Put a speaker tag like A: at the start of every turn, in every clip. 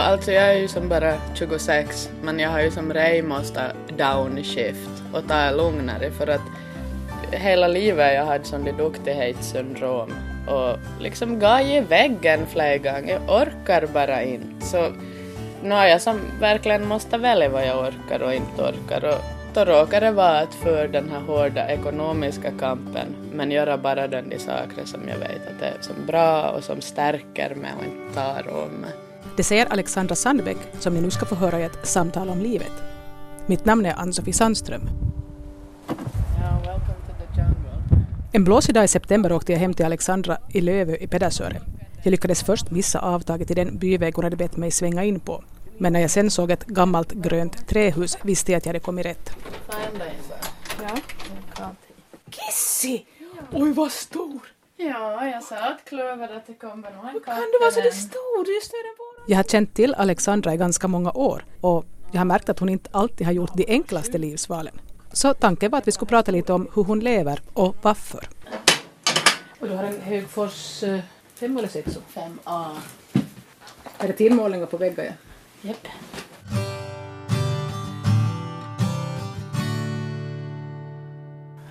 A: Alltså jag är ju som bara 26 men jag har ju som rej måste downshift och ta det lugnare för att hela livet jag hade sån duktighetssyndrom och liksom gav i väggen flera gånger. Jag orkar bara inte. Så nu har jag som verkligen måste välja vad jag orkar och inte orkar. Och då råkar det vara att för den här hårda ekonomiska kampen men göra bara den de saker som jag vet att är som bra och som stärker mig och inte tar om mig.
B: Det säger Alexandra Sandbeck som ni nu ska få höra i ett samtal om livet. Mitt namn är Ann-Sofie Sandström. En blåsig dag i september åkte jag hem till Alexandra i Lövö i Pedersöre. Jag lyckades först missa avtaget i den byväg hon hade bett mig svänga in på. Men när jag sen såg ett gammalt grönt trähus visste jag att jag hade kommit rätt.
A: Ja.
B: Kissi! Oj, vad stor!
A: Ja, jag sa att det kommer nog en
B: katt. Kan du vara så stor? Just det, Jag har känt till Alexandra i ganska många år och jag har märkt att hon inte alltid har gjort de enklaste livsvalen. Så tanken var att vi skulle prata lite om hur hon lever och varför. Och du har en Högfors 5 eller 6?
A: 5A.
B: Är det tillmålningar på väggar? Ja?
A: Japp.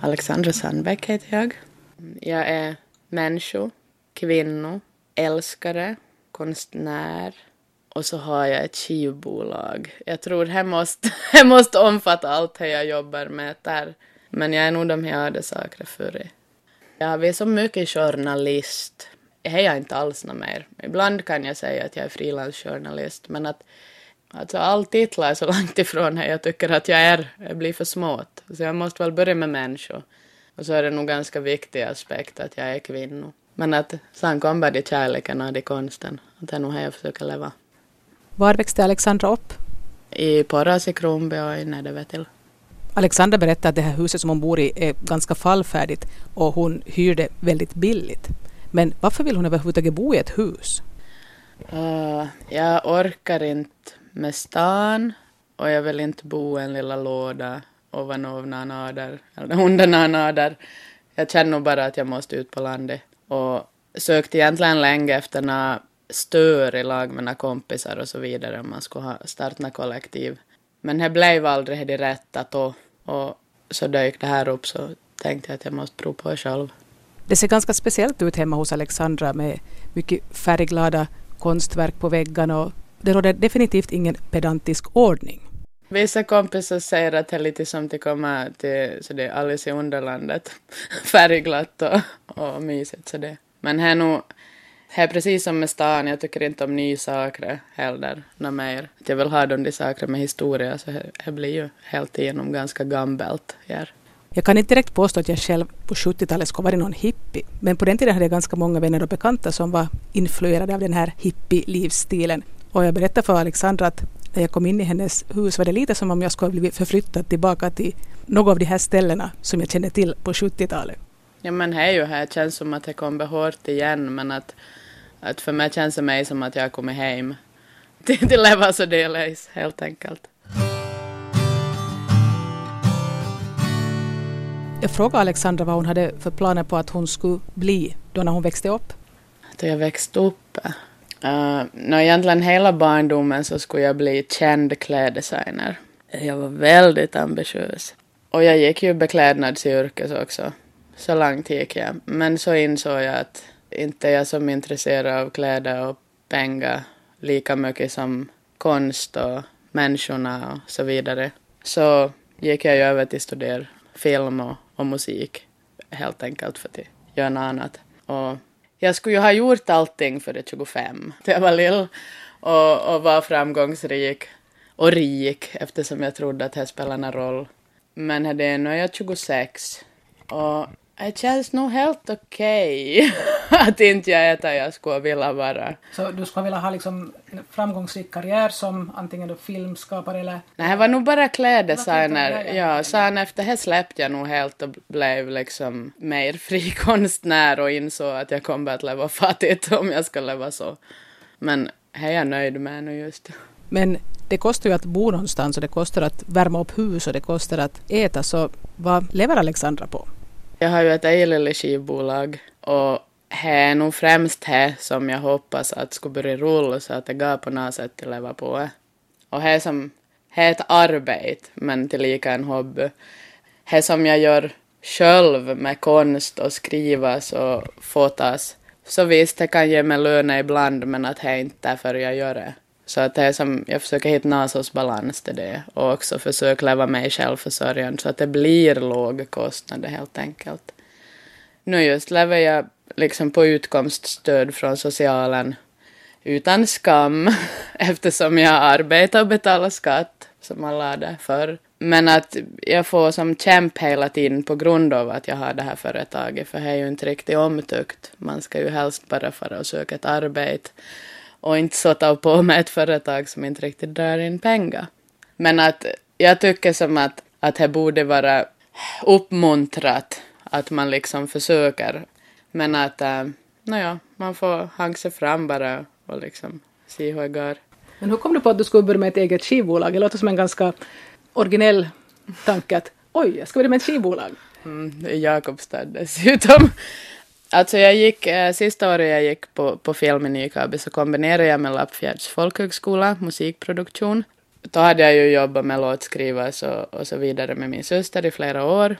A: Alexandra Sandbäck heter jag. Jag är människa, kvinna, älskare, konstnär och så har jag ett skivbolag. Jag tror det måste, det måste omfatta allt det jag jobbar med där. Men jag är nog de här hade saker för Jag är så mycket journalist. Det är jag inte alls något mer. Ibland kan jag säga att jag är frilansjournalist, men att Alltså all titlar är så långt ifrån det jag tycker att jag är. Jag blir för smått. Så jag måste väl börja med människor. Och så är det nog ganska viktig aspekt att jag är kvinna. Men att sen kommer de kärleken och de konsten. Det är nog här jag försöker leva.
B: Var växte Alexandra upp?
A: I Porras i Kronby och i Nedevetil.
B: Alexandra berättade att det här huset som hon bor i är ganska fallfärdigt och hon hyr det väldigt billigt. Men varför vill hon överhuvudtaget bo i ett hus?
A: Uh, jag orkar inte med stan och jag vill inte bo i en lilla låda ovanför någon ader eller under någon ader. Jag känner nog bara att jag måste ut på landet och sökte egentligen länge efter några stör i lag med några kompisar och så vidare om man skulle ha starta något kollektiv. Men det blev aldrig det rätta då och så dök det här upp så tänkte jag att jag måste prova på det själv.
B: Det ser ganska speciellt ut hemma hos Alexandra med mycket färgglada konstverk på väggarna och det råder definitivt ingen pedantisk ordning.
A: Vissa kompisar säger att det är lite som att komma till så det är Alice i Underlandet. Färgglatt och, och mysigt. Så det. Men här nu, här precis som med stan, jag tycker inte om nya saker heller. Något mer. Jag vill ha de där saker med historia, så det blir ju helt igenom ganska gammalt här.
B: Jag kan inte direkt påstå att jag själv på 70-talet skulle varit någon hippie, men på den tiden hade jag ganska många vänner och bekanta som var influerade av den här hippie-livsstilen. Och jag berättade för Alexandra att när jag kom in i hennes hus var det lite som om jag skulle ha blivit förflyttad tillbaka till något av de här ställena som jag kände till på 70-talet.
A: Ja men är ju här, det känns som att det kommer hårt igen men att, att för mig känns det mig som att jag kommit hem till, Levas och Delays helt enkelt.
B: Jag frågade Alexandra vad hon hade för planer på att hon skulle bli då när hon växte upp.
A: Då jag växte upp? Eh, uh, no, egentligen hela barndomen så skulle jag bli känd kläddesigner. Jag var väldigt ambitiös. Och jag gick ju beklädnadsyrkes också. Så långt gick jag. Men så insåg jag att inte är jag som intresserad av kläder och pengar lika mycket som konst och människorna och så vidare. Så gick jag ju över till att studera film och, och musik helt enkelt för att göra något annat. Och jag skulle ju ha gjort allting före 25, när jag var lill och, och var framgångsrik och rik eftersom jag trodde att det spelade någon roll. Men det är nu är jag 26 och det känns nog helt okej okay att inte jag där jag skulle vilja vara.
B: Så du skulle vilja ha liksom en framgångsrik karriär som antingen då filmskapare eller?
A: Nej, det var nog bara kläddesigner. Ja, sen efter det släppte jag nog helt och blev liksom mer fri konstnär och insåg att jag kommer att leva fattigt om jag ska leva så. Men det är jag nöjd med nu just.
B: Men det kostar ju att bo någonstans och det kostar att värma upp hus och det kostar att äta, så vad lever Alexandra på?
A: Jag har ju ett eget skivbolag och det är nog främst det som jag hoppas att ska börja rulla så att det går på något sätt att leva på. Och det är som, det är ett arbete men tillika en hobby. Det som jag gör själv med konst och skrivas och fotas. Så visst, det kan ge mig lön ibland men att det är inte därför jag gör det. Så att det är som, jag försöker hitta NASOs balans till det och också försöka leva mig självförsörjande så att det blir låga kostnader helt enkelt. Nu just lever jag liksom på utkomststöd från socialen utan skam eftersom jag arbetar och betalar skatt som alla hade förr. Men att jag får som kämp hela tiden på grund av att jag har det här företaget för det är ju inte riktigt omtyckt. Man ska ju helst bara fara och söka ett arbete och inte så ta på med ett företag som inte riktigt drar in pengar. Men att jag tycker som att, att det borde vara uppmuntrat att man liksom försöker. Men att, äh, nåja, man får hanga sig fram bara och liksom se hur det går.
B: Men hur kom du på att du skulle börja med ett eget skivbolag? Det låter som en ganska originell tanke att oj, jag ska börja med ett skivbolag.
A: Mm, Jakobstad dessutom. Alltså jag gick, äh, sista året jag gick på, på film i Nykabi så kombinerade jag med Lappfjärds folkhögskola, musikproduktion. Då hade jag ju jobbat med låtskrivare och, och så vidare med min syster i flera år.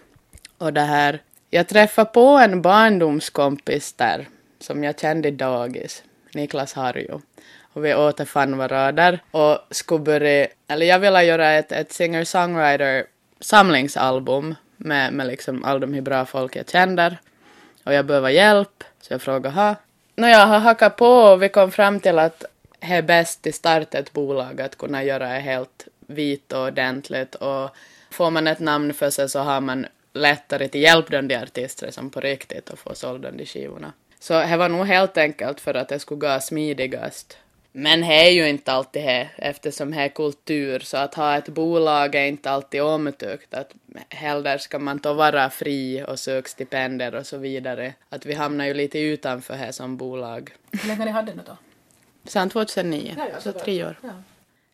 A: Och det här, jag träffade på en barndomskompis där som jag kände i dagis, Niklas Harjo. Och vi återfann varandra och skulle börja, eller jag ville göra ett, ett singer-songwriter samlingsalbum med, med liksom all de här bra folk jag känner. Och jag behöver hjälp, så jag frågade ha. Nå, jag har hackat på och vi kom fram till att det är bäst i starta ett bolag att kunna göra det helt vitt och ordentligt och får man ett namn för sig så har man lättare till hjälp de artister som på riktigt och få sålda de skivorna. Så det var nog helt enkelt för att det skulle gå smidigast. Men det är ju inte alltid det eftersom det är kultur så att ha ett bolag är inte alltid omtyckt. Att hellre ska man då vara fri och söka stipendier och så vidare. Att vi hamnar ju lite utanför det som bolag.
B: Hur länge ni hade det då?
A: Sen 2009,
B: Ja, ja,
A: så tre år.
B: Ja.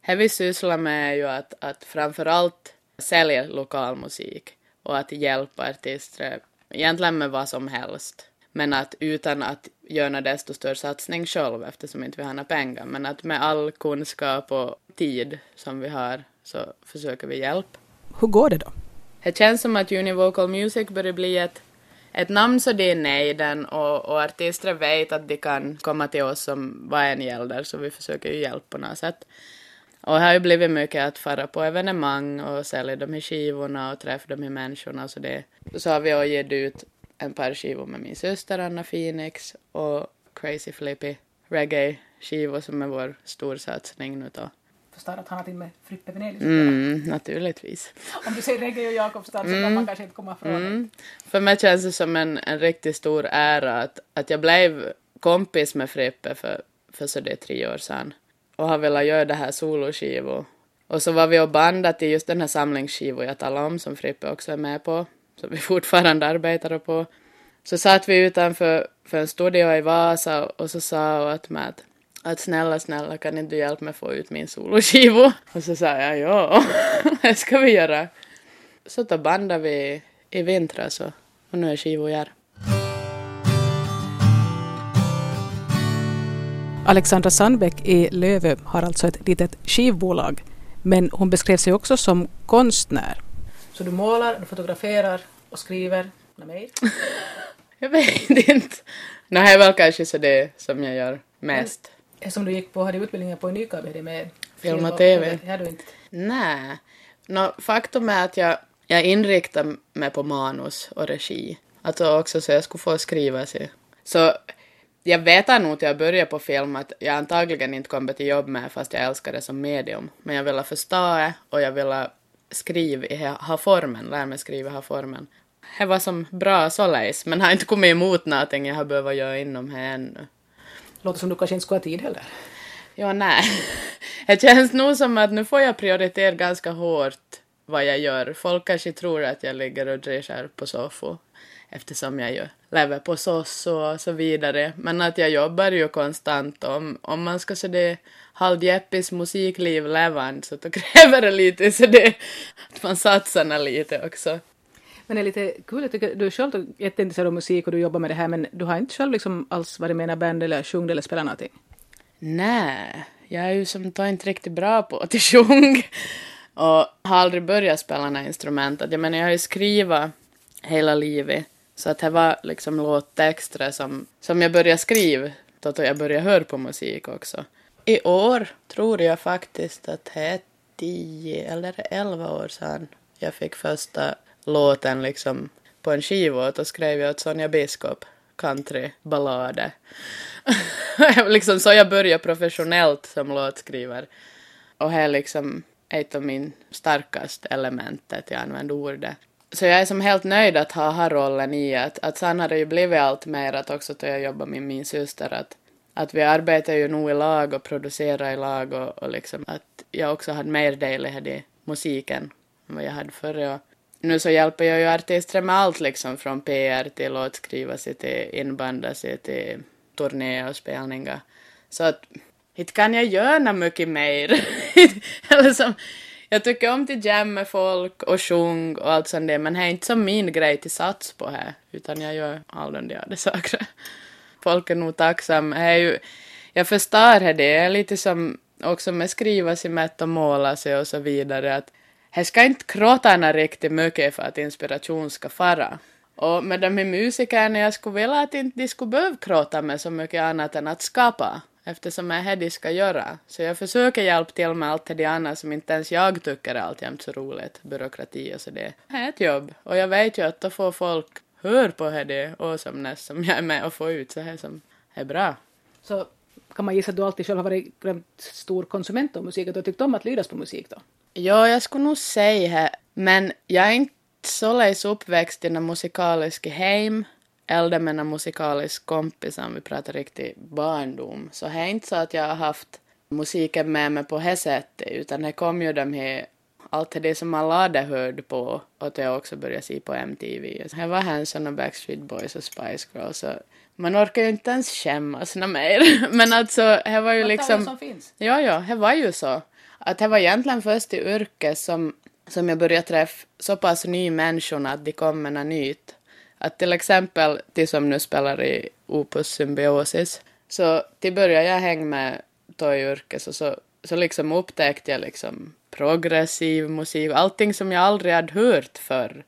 A: Det vi sysslar med är ju att, att framför allt sälja lokal musik och att hjälpa artister, egentligen med vad som helst. Men att utan att göra en desto större satsning själv eftersom inte vi har några pengar. Men att med all kunskap och tid som vi har så försöker vi hjälpa.
B: Hur går det då?
A: Det känns som att Univocal Music börjar bli ett, ett namn så det är nejden och, och artister vet att de kan komma till oss som vad en gäller så vi försöker ju hjälpa på något sätt. Och det har ju blivit mycket att fara på evenemang och sälja de här skivorna och träffa de här människorna. Så, det, så har vi också gett ut en par skivor med min syster Anna Phoenix och Crazy Flippy reggae-skivor som är vår storsatsning nu då.
B: Förstår att han har till med Frippe Venelius.
A: Mm, naturligtvis.
B: Om du säger reggae och Jakobstad så kan man kanske inte komma ifrån det.
A: Mm. För mig känns det som en, en riktigt stor ära att, att jag blev kompis med Frippe för, för så det är tre år sedan och har velat göra det här soloskivor. Och så var vi och bandat i just den här samlingsskivor jag talade om som Frippe också är med på, som vi fortfarande arbetar på. Så satt vi utanför för en studio i Vasa och så sa jag åt mig att, att snälla, snälla kan inte du hjälpa mig få ut min soloskiva? Och så sa jag ja, det ska vi göra. Så då bandade vi i vintras och, och nu är skivor här.
B: Alexandra Sandbeck i Lövö har alltså ett litet skivbolag. Men hon beskrev sig också som konstnär. Så du målar, du fotograferar och skriver något mer?
A: Jag vet inte. Nej, det är väl kanske så det som jag gör mest.
B: Som du gick på, hade utbildningen på Nykabi, det med
A: Film och TV.
B: Det hade du inte.
A: Nej. Nå, faktum är att jag, jag inriktar mig på manus och regi. Alltså också så jag skulle få skriva sig. Så jag vet nog att jag började på film att jag antagligen inte kommer till jobb med fast jag älskar det som medium. Men jag ville förstå det och jag ville skriva, ha formen, lära mig skriva, ha formen. Det var som bra således, men har inte kommit emot någonting jag har behövt göra inom det ännu.
B: Låter som du kanske inte skulle ha tid heller.
A: Ja, nej. Det känns nog som att nu får jag prioritera ganska hårt vad jag gör. Folk kanske tror att jag ligger och dresar på soffan eftersom jag ju lever på SOS och så vidare. Men att jag jobbar ju konstant. Om, om man ska se det halvjeppis musikliv levande så då kräver det lite så det att man satsar lite också.
B: Men det är lite kul, jag tycker du är själv jätteintresserad av musik och du jobbar med det här men du har inte själv liksom alls varit med i band eller sjungit eller spelat någonting?
A: Nej, jag är ju som inte riktigt bra på att sjunga och har aldrig börjat spela några instrument. Jag menar, jag har ju skrivit hela livet så att det var liksom låttexter som, som jag började skriva då jag började höra på musik också. I år tror jag faktiskt att det är tio eller elva år sedan jag fick första låten liksom på en skiva och då skrev jag åt Sonja Biskop countryballader. liksom så jag började professionellt som låtskrivare. Och det är liksom ett av min starkaste element, att jag använder ordet. Så jag är som helt nöjd att ha, ha rollen i att, att sen har det ju blivit allt mer att också då jag jobbar med min syster att, att vi arbetar ju nog i lag och producerar i lag och, och liksom att jag också hade mer del i musiken än vad jag hade förr. Och nu så hjälper jag ju artister med allt liksom från PR till låtskriva sig till inbanda sig till turné och spelningar. Så att inte kan jag göra mycket mer. Eller som, jag tycker om att jamma med folk och sjunga och allt sånt där, men det är inte som min grej till sats på här, utan jag gör alla de andra saker. Folk är nog tacksamma. är ju, jag förstår det, det är lite som också med skriva sig mätt och måla sig och så vidare, att här ska inte kråtarna riktigt mycket för att inspiration ska fara. Och med de här musikerna, jag skulle vilja att inte de skulle behöva kråta med så mycket annat än att skapa eftersom det de ska göra. Så jag försöker hjälpa till med allt det andra som inte ens jag tycker är alltjämt så roligt, byråkrati och så det. Det är ett jobb och jag vet ju att då får folk hör på det awesomeness som jag är med och får ut så här som är bra.
B: Så kan man gissa att du alltid själv har varit en stor konsument av musik, att du har tyckt om att lydas på musik då?
A: Ja, jag skulle nog säga det, men jag är inte således uppväxt i en musikalisk hem äldre med en musikalisk kompis om vi pratar riktigt barndom. Så det är inte så att jag har haft musiken med mig på det sättet utan det kom ju de här allt det som alla hade hört på och att jag också började se på MTV. Det var Hanson och Backstreet Boys och Spice Girls så man orkar ju inte ens skämmas något mer. Men alltså, det var ju liksom...
B: som finns.
A: Ja, ja, det var ju så. Att det var egentligen först i yrket som, som jag började träffa så pass nya människor att de kom med något nytt. Att till exempel, de som nu spelar i Opus Symbiosis, så till början jag hänga med Toy yrke så, så, så liksom upptäckte jag liksom progressiv musik, allting som jag aldrig hade hört förr.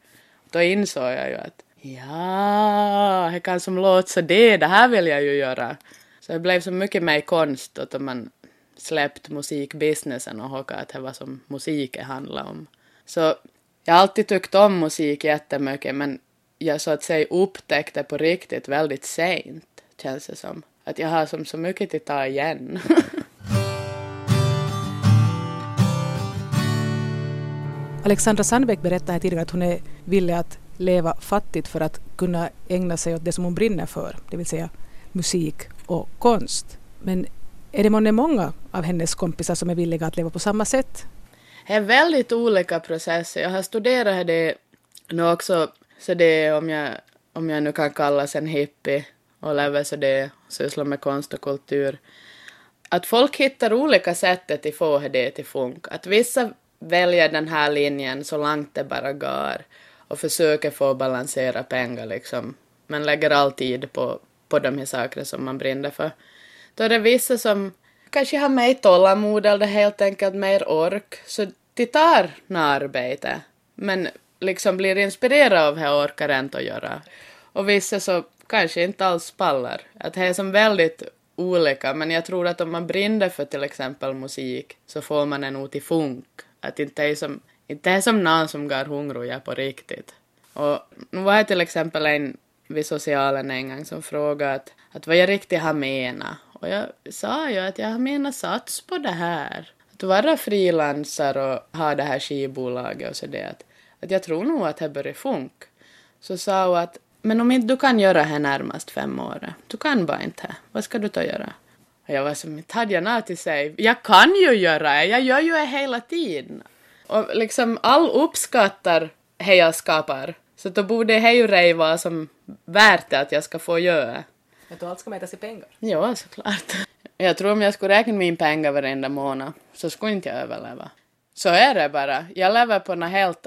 A: Då insåg jag ju att ja, det kan som låta så det, det här vill jag ju göra. Så det blev så mycket mer konst att man släppt musikbusinessen och hocka att det var som musiken handlade om. Så jag har alltid tyckt om musik jättemycket men jag så att säga upptäckte på riktigt väldigt sent, känns det som. Att jag har som så mycket att ta igen.
B: Alexandra Sandbeck berättade tidigare att hon är villig att leva fattigt för att kunna ägna sig åt det som hon brinner för, det vill säga musik och konst. Men är det månne många av hennes kompisar som är villiga att leva på samma sätt?
A: Det är väldigt olika processer. Jag har studerat det nu också så det är om jag, om jag nu kan kallas en hippie och lever så det, sysslar med konst och kultur. Att folk hittar olika sätt att få det till funk. Att vissa väljer den här linjen så långt det bara går och försöker få balansera pengar liksom. Men lägger all tid på, på de här sakerna som man brinner för. Då är det vissa som kanske har mer tålamod eller helt enkelt mer ork, så de tar arbete. Men liksom blir inspirerad av det orkar inte att göra. Och vissa så kanske inte alls pallar. Att det är som väldigt olika, men jag tror att om man brinner för till exempel musik så får man en ut i funk. Att inte är som, inte är som någon som går hungrig på riktigt. Och nu var jag till exempel en vid socialen en gång som frågade att, att vad jag riktigt har menat. Och jag sa ju att jag har menat sats på det här. Att vara frilansare och ha det här skivbolaget och så det. Att att jag tror nog att det börjar funka. Så sa hon att men om inte du kan göra det närmast fem år, du kan bara inte, vad ska du då göra? Och jag var som, inte hade jag något till sig. Jag kan ju göra det, jag gör ju det hela tiden. Och liksom all uppskattar det jag skapar, så då borde det ju rej vara som värt det att jag ska få göra.
B: Att allt ska mätas i pengar?
A: Ja, såklart. Jag tror om jag skulle räkna min pengar varenda månad så skulle inte jag överleva. Så är det bara. Jag lever på något helt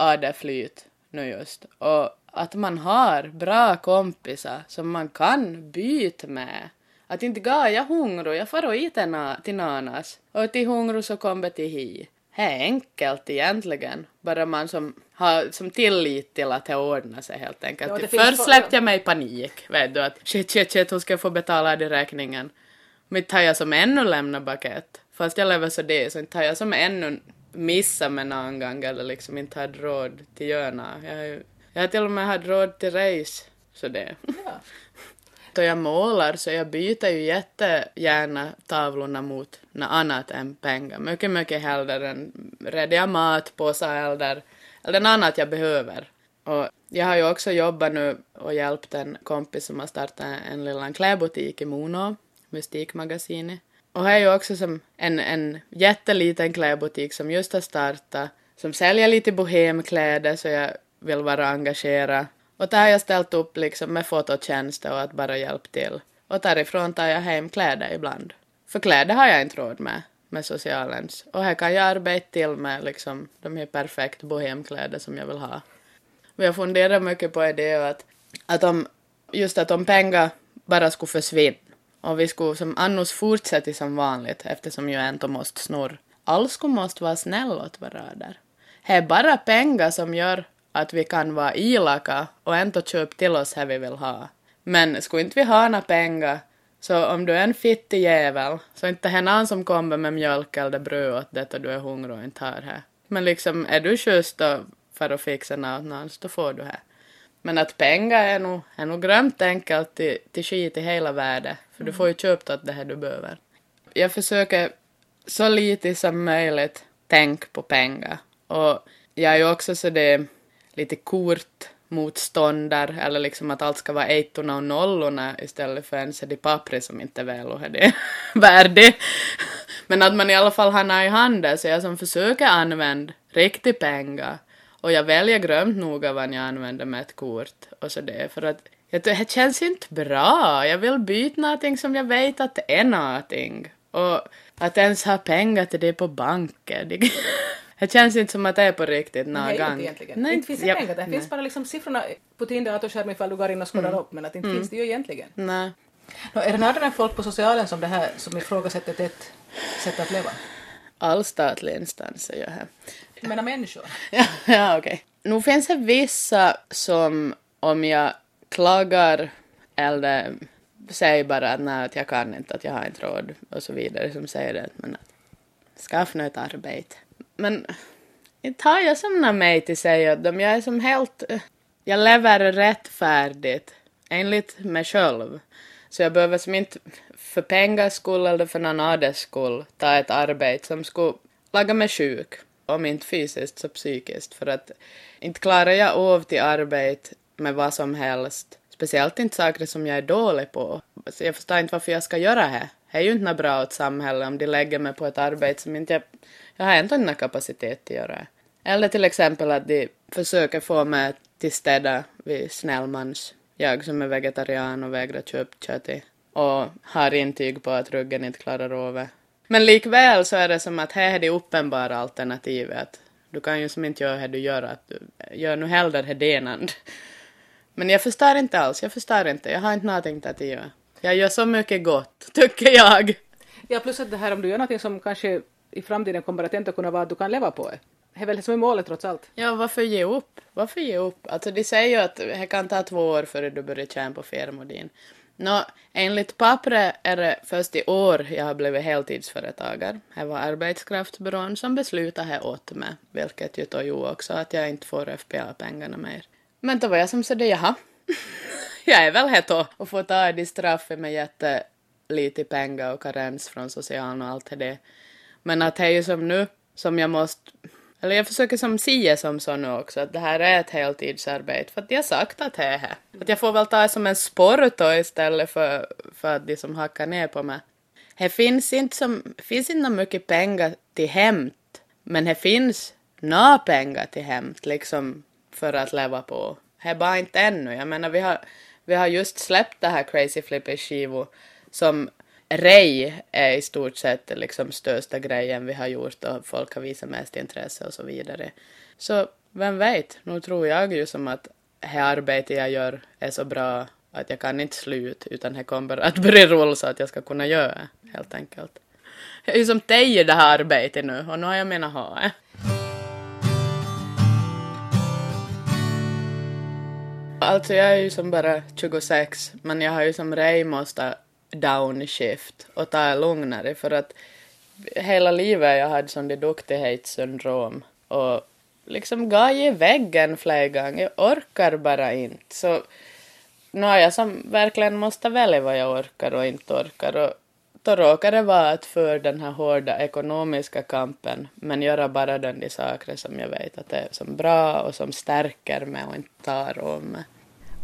A: adeflyt. nu just. Och att man har bra kompisar som man kan byta med. Att inte ga jag hungrig, jag far och äter till nanas. Och till hungrig så kommer till hi. Det är enkelt egentligen, bara man som har som tillit till att det ordnar sig helt enkelt.
B: Ja,
A: Först släppte jag mig i panik, vet du, att shit, shit, shit, hon ska få betala den räkningen. Men inte har jag som ännu lämnat bucket. Fast jag lever så det, så inte har jag som ännu missat med någon gång eller liksom inte hade råd till göra jag, jag har till och med haft råd till race, så det.
B: Ja.
A: Då jag målar så jag byter ju jättegärna tavlorna mot något annat än pengar. Mycket, mycket hellre än rediga matpåsar eller, eller något annat jag behöver. Och jag har ju också jobbat nu och hjälpt en kompis som har startat en liten klädbutik i Mono, Mystikmagasinet. Och här är ju också som en, en jätteliten klädbutik som just har startat, som säljer lite bohemkläder så jag vill vara engagerad. Och där har jag ställt upp liksom med fototjänster och att bara hjälpa till. Och därifrån tar jag hem kläder ibland. För kläder har jag inte råd med, med socialens. Och här kan jag arbeta till med liksom de här perfekta bohemkläder som jag vill ha. Och jag funderar mycket på det att, att om, just att om pengar bara skulle försvinna och vi skulle som annars fortsätta som vanligt eftersom ju ändå måste snurra. Alla skulle måste vara snälla åt varandra. Det är bara pengar som gör att vi kan vara elaka och ändå köpa till oss det vi vill ha. Men skulle inte vi ha några pengar så om du är en fittig jävel så inte är någon som kommer med mjölk eller bröd åt det och du är hungrig och inte har det. Men liksom är du schysst för att fixa något någon så då får du det. Men att pengar är nog, är nog grömt enkelt till, till skit i hela världen. För du får ju köpt åt det här du behöver. Jag försöker så lite som möjligt tänka på pengar. Och jag är ju också så det lite kort motståndare eller liksom att allt ska vara ettorna och nollorna istället för en de pappret som inte är väl och är det värde. Men att man i alla fall har i handen så jag som försöker använda riktig pengar och jag väljer grömt noga vad jag använder med ett kort och så det för att jag, det känns inte bra. Jag vill byta någonting som jag vet att det är någonting. Och att ens ha pengar till det på banken. Det, det känns inte som att det är på riktigt någon
B: Nej,
A: gång.
B: inte egentligen.
A: Nej,
B: inte finns det
A: ja,
B: pengar. Det
A: nej.
B: finns bara liksom siffrorna på din datorskärm ifall du går in och scrollar upp, men att inte finns det ju egentligen.
A: Nej.
B: Nå, är det några folk på socialen som det här som ifrågasätter ett sätt att leva?
A: All statliga instanser gör det.
B: Du menar människor.
A: Ja, ja okej. Nu finns det vissa som om jag klagar eller säger bara att nej, att jag kan inte, att jag har inte råd och så vidare som säger det, men att skaffa nu ett arbete. Men inte har jag som mig till sig åt dem. Jag är som helt, jag lever rättfärdigt enligt mig själv. Så jag behöver som inte för pengars skull eller för någon annans skull ta ett arbete som skulle laga mig sjuk. Om inte fysiskt så psykiskt. För att inte klarar jag av till arbete med vad som helst. Speciellt inte saker som jag är dålig på. Så jag förstår inte varför jag ska göra det. Det är ju inte något bra åt samhället om de lägger mig på ett arbete som inte jag... Jag har inte inte kapacitet till att göra. Eller till exempel att de försöker få mig till städa vid Snellmans. Jag som är vegetarian och vägrar köpa kött. Och har intyg på att ryggen inte klarar av det. Men likväl så är det som att här är det uppenbara alternativet. Du kan ju som inte göra det du gör, att du gör nu hellre det denand. Men jag förstår inte alls, jag förstår inte. Jag har inte någonting att göra. Jag gör så mycket gott, tycker jag.
B: Ja, plus att det här om du gör någonting som kanske i framtiden kommer att ändå kunna vara att du kan leva på det. Det är väl det som är målet trots allt.
A: Ja, varför ge upp? Varför ge upp? Alltså, de säger ju att det kan ta två år före du börjar tjäna på firmodin. Nå, enligt pappret är det först i år jag har blivit heltidsföretagare. Det var arbetskraftsbyrån som beslutade här åt mig, vilket ju då gjorde också att jag inte får FPA-pengarna mer. Men då var jag som sådär, jaha, jag är väl här då och får ta de straffet med jättelite pengar och karens från socialen och allt det. Men att det är ju som nu som jag måste eller jag försöker som säga som så nu också att det här är ett heltidsarbete för att de har sagt att det är det. Att jag får väl ta det som en sport då istället för, för att de som hackar ner på mig. Det finns inte som, finns inte mycket pengar till hämt men det finns några pengar till hämt liksom för att leva på. Det är bara inte ännu. Jag menar vi har, vi har just släppt det här Crazy Flippers skivo som Rej är i stort sett liksom största grejen vi har gjort och folk har visat mest intresse och så vidare. Så vem vet, nu tror jag ju som att det arbete jag gör är så bra att jag kan inte sluta utan det kommer att börja rulla så att jag ska kunna göra det, helt enkelt. Jag är ju som dig i det här arbetet nu och nu har jag mina ha. Alltså jag är ju som bara 26 men jag har ju som rej måste downshift och ta det lugnare för att hela livet jag hade som det duktighetssyndrom och liksom gav i väggen flera gånger. Jag orkar bara inte. Så nu har jag som verkligen måste välja vad jag orkar och inte orkar. Och då råkar det vara att för den här hårda ekonomiska kampen men göra bara den de saker som jag vet att det är som bra och som stärker mig och inte tar om mig.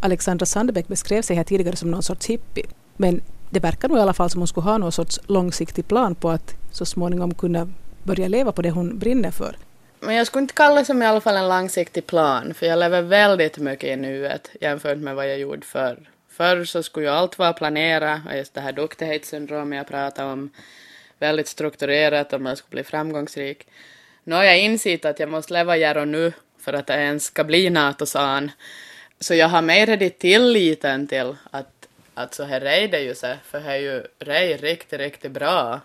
B: Alexandra Sandebäck beskrev sig här tidigare som någon sorts hippie. Men det verkar nog i alla fall som hon skulle ha någon sorts långsiktig plan på att så småningom kunna börja leva på det hon brinner för.
A: Men jag skulle inte kalla det som i alla fall en långsiktig plan, för jag lever väldigt mycket i nuet jämfört med vad jag gjorde förr. Förr så skulle ju allt vara planerat, och just det här duktighetssyndromet jag pratade om, väldigt strukturerat om jag skulle bli framgångsrik. Nu har jag insett att jag måste leva här och nu för att det ens ska bli Nato-san. Så jag har mer det tilliten till att, att så här är det ju sig, för det är ju rej riktigt, riktigt bra.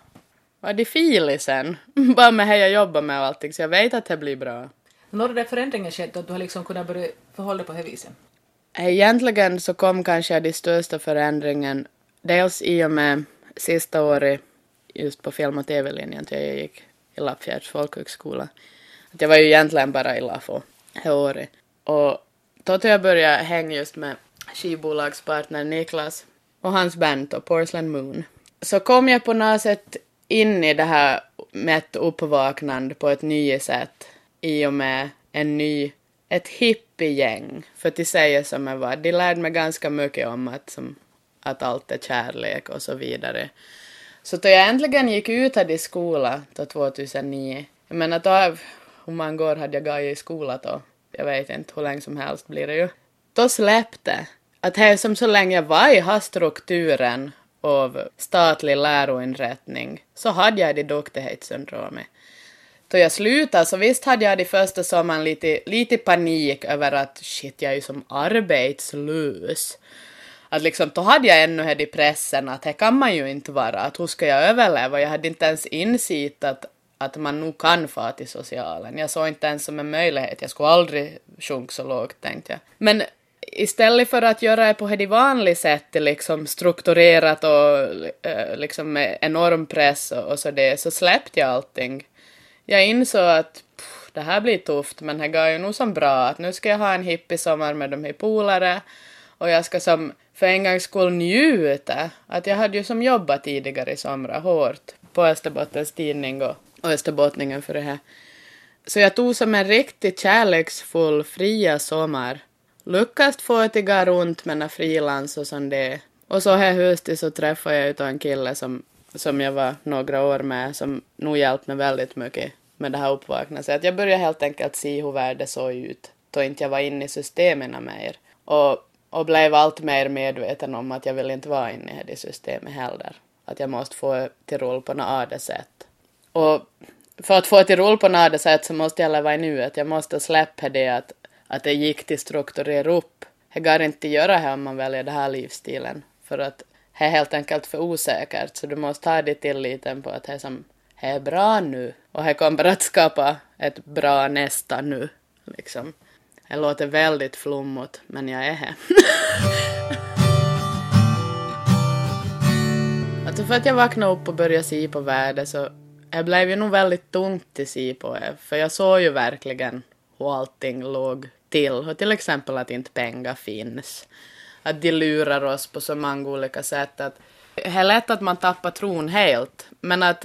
A: Vad är filisen? Bara med det jag jobbar med och allting, så jag vet att det blir bra.
B: När har den förändringen skett att du har liksom kunnat börja förhålla dig på det viset?
A: Egentligen så kom kanske den största förändringen dels i och med sista året just på film och tv-linjen jag gick i Lappfjärds folkhögskola. Att jag var ju egentligen bara i Lafo det året. Och då jag började hänga just med skivbolagspartner Niklas och hans band då, Porcelain Moon. Så kom jag på något sätt in i det här med ett uppvaknande på ett nytt sätt i och med en ny, ett hippiegäng. För att de säger som jag var, de lärde mig ganska mycket om att, som, att allt är kärlek och så vidare. Så då jag äntligen gick ut här i skolan då 2009, jag menar då, hur många år hade jag gått i skolan då? Jag vet inte, hur länge som helst blir det ju. Då släppte att det som så länge jag var i strukturen av statlig läroinrättning så hade jag det duktighetssyndromet. Då jag slutade så visst hade jag det första sommaren lite, lite panik över att shit, jag är ju som arbetslös. Att liksom, då hade jag ännu här i pressen att det kan man ju inte vara, att hur ska jag överleva? Jag hade inte ens insett att, att man nog kan få till socialen. Jag såg inte ens som en möjlighet, jag skulle aldrig sjunka så lågt tänkte jag. Men istället för att göra det på det vanliga sättet, liksom strukturerat och eh, liksom med enorm press och, och så det, så släppte jag allting. Jag insåg att pff, det här blir tufft, men det går ju nog som bra att nu ska jag ha en hippiesommar med de här polare och jag ska som för en gångs skull njuta. Att jag hade ju som jobbat tidigare i somras hårt på Österbottens tidning och, och Österbottningen för det här. Så jag tog som en riktigt kärleksfull fria sommar lyckats få det gå runt med frilans och sånt det. Och så här hösten så träffade jag ju en kille som, som jag var några år med som nog hjälpte mig väldigt mycket med det här uppvaknandet. Så att jag började helt enkelt se hur världen såg ut då inte jag var inne i systemen mer. Och, och blev allt mer medveten om att jag vill inte vara inne i det systemet heller. Att jag måste få till rull på något annat sätt. Och för att få till rull på något annat sätt så måste jag leva i nuet. Jag måste släppa det att att det gick till strukturera upp. Det går inte att göra här om man väljer den här livsstilen, för att det är helt enkelt för osäkert, så du måste ha det tilliten på att det som det är bra nu och det kommer att skapa ett bra nästa nu. Liksom. Det låter väldigt flummigt, men jag är här. alltså för att jag vaknade upp och började se på världen så det blev ju nog väldigt tungt att se på det, för jag såg ju verkligen hur allting låg till. Och till exempel att inte pengar finns. Att de lurar oss på så många olika sätt. Att det är lätt att man tappar tron helt. Men att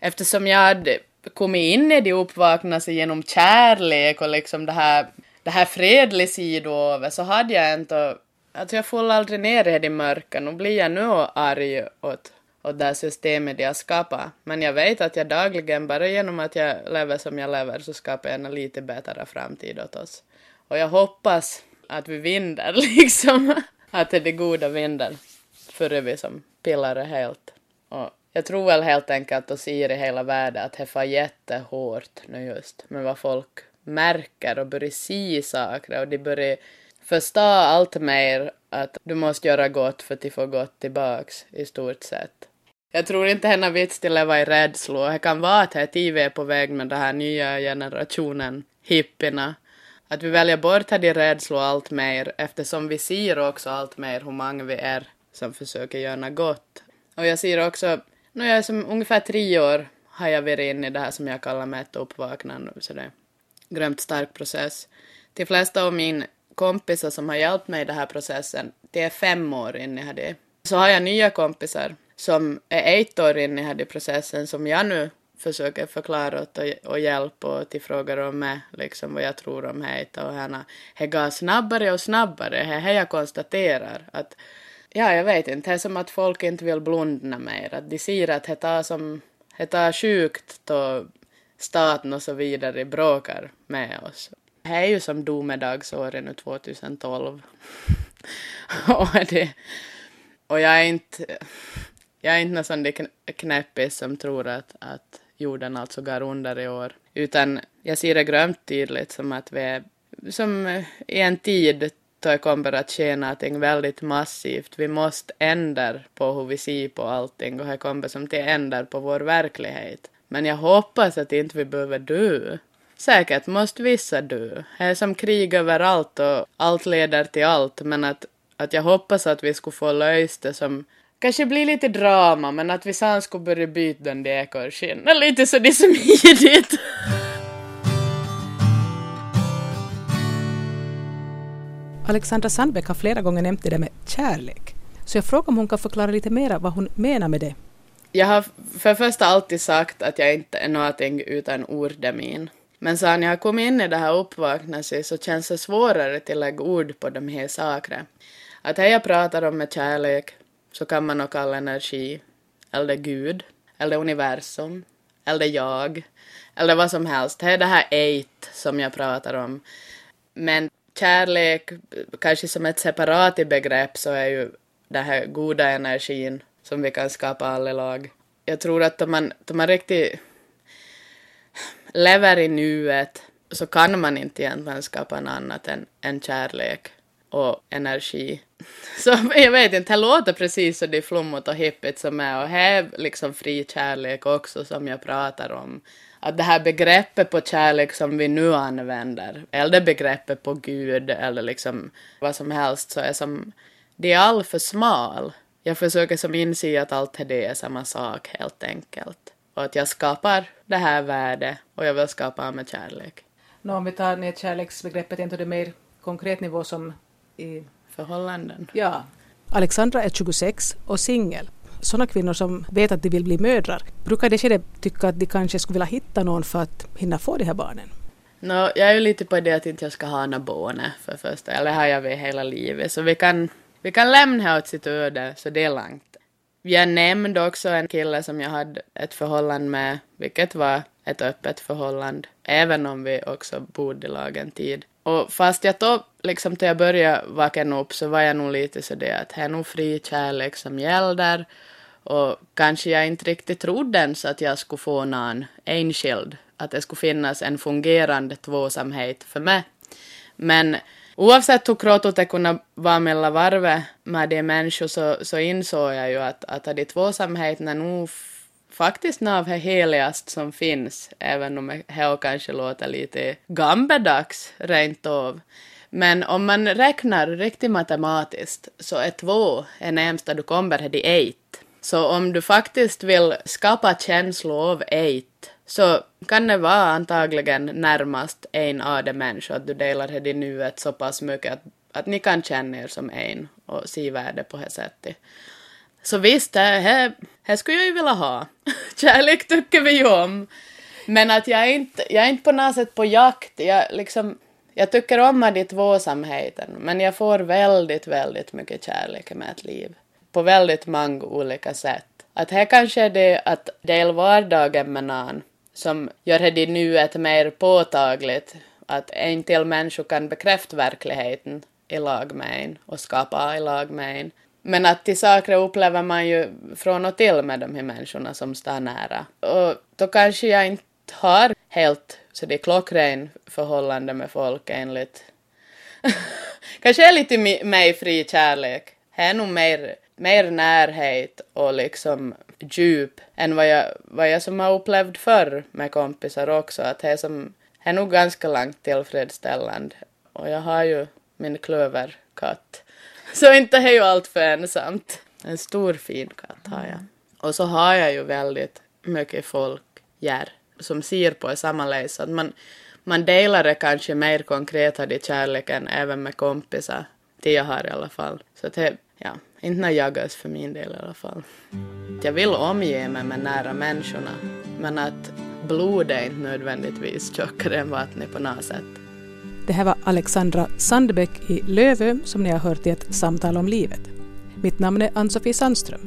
A: eftersom jag hade kommit in i det uppvaknandet genom kärlek och liksom det här, det här fredliga sidan så hade jag inte... Alltså jag får aldrig ner i det mörka. Nu blir jag nu arg åt, åt det här systemet de har skapat. Men jag vet att jag dagligen, bara genom att jag lever som jag lever, så skapar jag en lite bättre framtid åt oss. Och jag hoppas att vi vinner liksom. Att det är det goda vinner. Före vi som pillar det helt. Och jag tror väl helt enkelt och ser i hela världen att det far jättehårt nu just med vad folk märker och börjar se saker och de börjar förstå allt mer att du måste göra gott för att få gott tillbaks i stort sett. Jag tror inte henne vits till att leva i rädsla. Det kan vara att här TV är på väg med den här nya generationen hippierna. Att vi väljer bort de rädslor allt mer eftersom vi ser också allt mer hur många vi är som försöker göra gott. Och jag ser också, när jag är som ungefär tre år har jag varit inne i det här som jag kallar med ett uppvaknande, så det är grömt stark process. De flesta av mina kompisar som har hjälpt mig i den här processen, det är fem år inne i det. Så har jag nya kompisar som är ett år inne i den här processen som jag nu försöker förklara åt och, och hjälpa och till frågor om mig, liksom vad jag tror om det och henne. Det går snabbare och snabbare, det är jag konstaterar. Att, ja, jag vet inte, det är som att folk inte vill blunda mer, att de ser att det tar som, det tar sjukt då staten och så vidare bråkar med oss. Det är ju som domedagsåret nu 2012. och, det, och jag är inte, jag är inte någon sån knäppis som tror att, att jorden alltså går under i år, utan jag ser det grönt tydligt som att vi är som i en tid då det kommer att ske någonting väldigt massivt. Vi måste ändra på hur vi ser på allting och det kommer som till ändra på vår verklighet. Men jag hoppas att inte vi behöver dö. Säkert måste vissa dö. Det är som krig överallt och allt leder till allt, men att, att jag hoppas att vi skulle få löst det som Kanske blir lite drama, men att vi sen skulle börja byta den där ekorrskinn. Lite så det är smidigt.
B: Alexandra Sandbeck har flera gånger nämnt det där med kärlek. Så jag frågar om hon kan förklara lite mer vad hon menar med det.
A: Jag har för det första alltid sagt att jag inte är någonting utan ordemin. Men sen jag kom in i det här uppvaknandet så känns det svårare att lägga ord på de här sakerna. Att det jag pratar om med kärlek så kan man nog kalla energi, eller Gud, eller universum, eller jag, eller vad som helst. Det är det här eight som jag pratar om. Men kärlek, kanske som ett separat begrepp, så är ju den här goda energin som vi kan skapa alla lag. Jag tror att om man, om man riktigt lever i nuet så kan man inte egentligen skapa något annat än, än kärlek och energi. Så jag vet inte, det låter precis så det är flummigt och hippigt som är och här är liksom fri kärlek också som jag pratar om. Att det här begreppet på kärlek som vi nu använder, eller begreppet på Gud eller liksom vad som helst, så är som, det är alltför smal. Jag försöker som inse att allt det är samma sak helt enkelt. Och att jag skapar det här värdet och jag vill skapa med kärlek.
B: Nå, om vi tar ner kärleksbegreppet till det mer konkret nivå som i
A: förhållanden.
B: Ja. Alexandra är 26 och singel. Sådana kvinnor som vet att de vill bli mödrar, brukar det tycka att de kanske skulle vilja hitta någon för att hinna få de här barnen?
A: No, jag är ju lite på det att inte jag ska ha några barn för första, eller har jag vid hela livet, så vi kan, vi kan lämna åt sitt öde, så det är långt. Jag nämnde också en kille som jag hade ett förhållande med, vilket var ett öppet förhållande, även om vi också bodde i lag en tid. Och fast jag då, liksom till jag började vakna upp så var jag nog lite så det att det är nog fri kärlek som gäller och kanske jag inte riktigt trodde ens att jag skulle få någon enskild, att det skulle finnas en fungerande tvåsamhet för mig. Men oavsett hur krottot det kunde vara mellan varvet med de människor så, så insåg jag ju att, att de tvåsamheterna nog faktiskt något av det heligaste som finns, även om det kanske låter lite gammaldags rent av. Men om man räknar riktigt matematiskt så är två det närmsta du kommer till eight. Så om du faktiskt vill skapa känslor av eight så kan det vara antagligen närmast en av de människor att du delar det i nuet så pass mycket att, att ni kan känna er som en och se värde på det sättet. Så visst, det här, här skulle jag ju vilja ha. Kärlek tycker vi ju om. Men att jag är inte, jag är inte på något sätt på jakt. Jag, liksom, jag tycker om att tvåsamheten, men jag får väldigt, väldigt mycket kärlek med ett liv. På väldigt många olika sätt. Att här kanske är det att dela vardagen med någon som gör det nu mer påtagligt. Att en till människa kan bekräfta verkligheten i lag med en och skapa i lag med en. Men att till saker upplever man ju från och till med de här människorna som står nära. Och då kanske jag inte har helt Så det är klockren förhållande med folk enligt Kanske är lite mig fri kärlek. Det är nog mer, mer närhet och liksom djup än vad jag, vad jag som har upplevt förr med kompisar också. Att det är, som, det är nog ganska långt tillfredsställande. Och jag har ju min klöverkatt. Så inte är ju allt för ensamt. En stor fin katt har jag. Och så har jag ju väldigt mycket folk här som ser på sammaledes. Att man, man delar det kanske mer konkret i kärleken även med kompisar. Det jag har i alla fall. Så det, ja, inte när jagas för min del i alla fall. Jag vill omge mig med nära människorna, men att blod är inte nödvändigtvis tjockare än vattnet på något sätt.
B: Det här var Alexandra Sandbäck i Lövö som ni har hört i ett samtal om livet. Mitt namn är Ann-Sofie Sandström.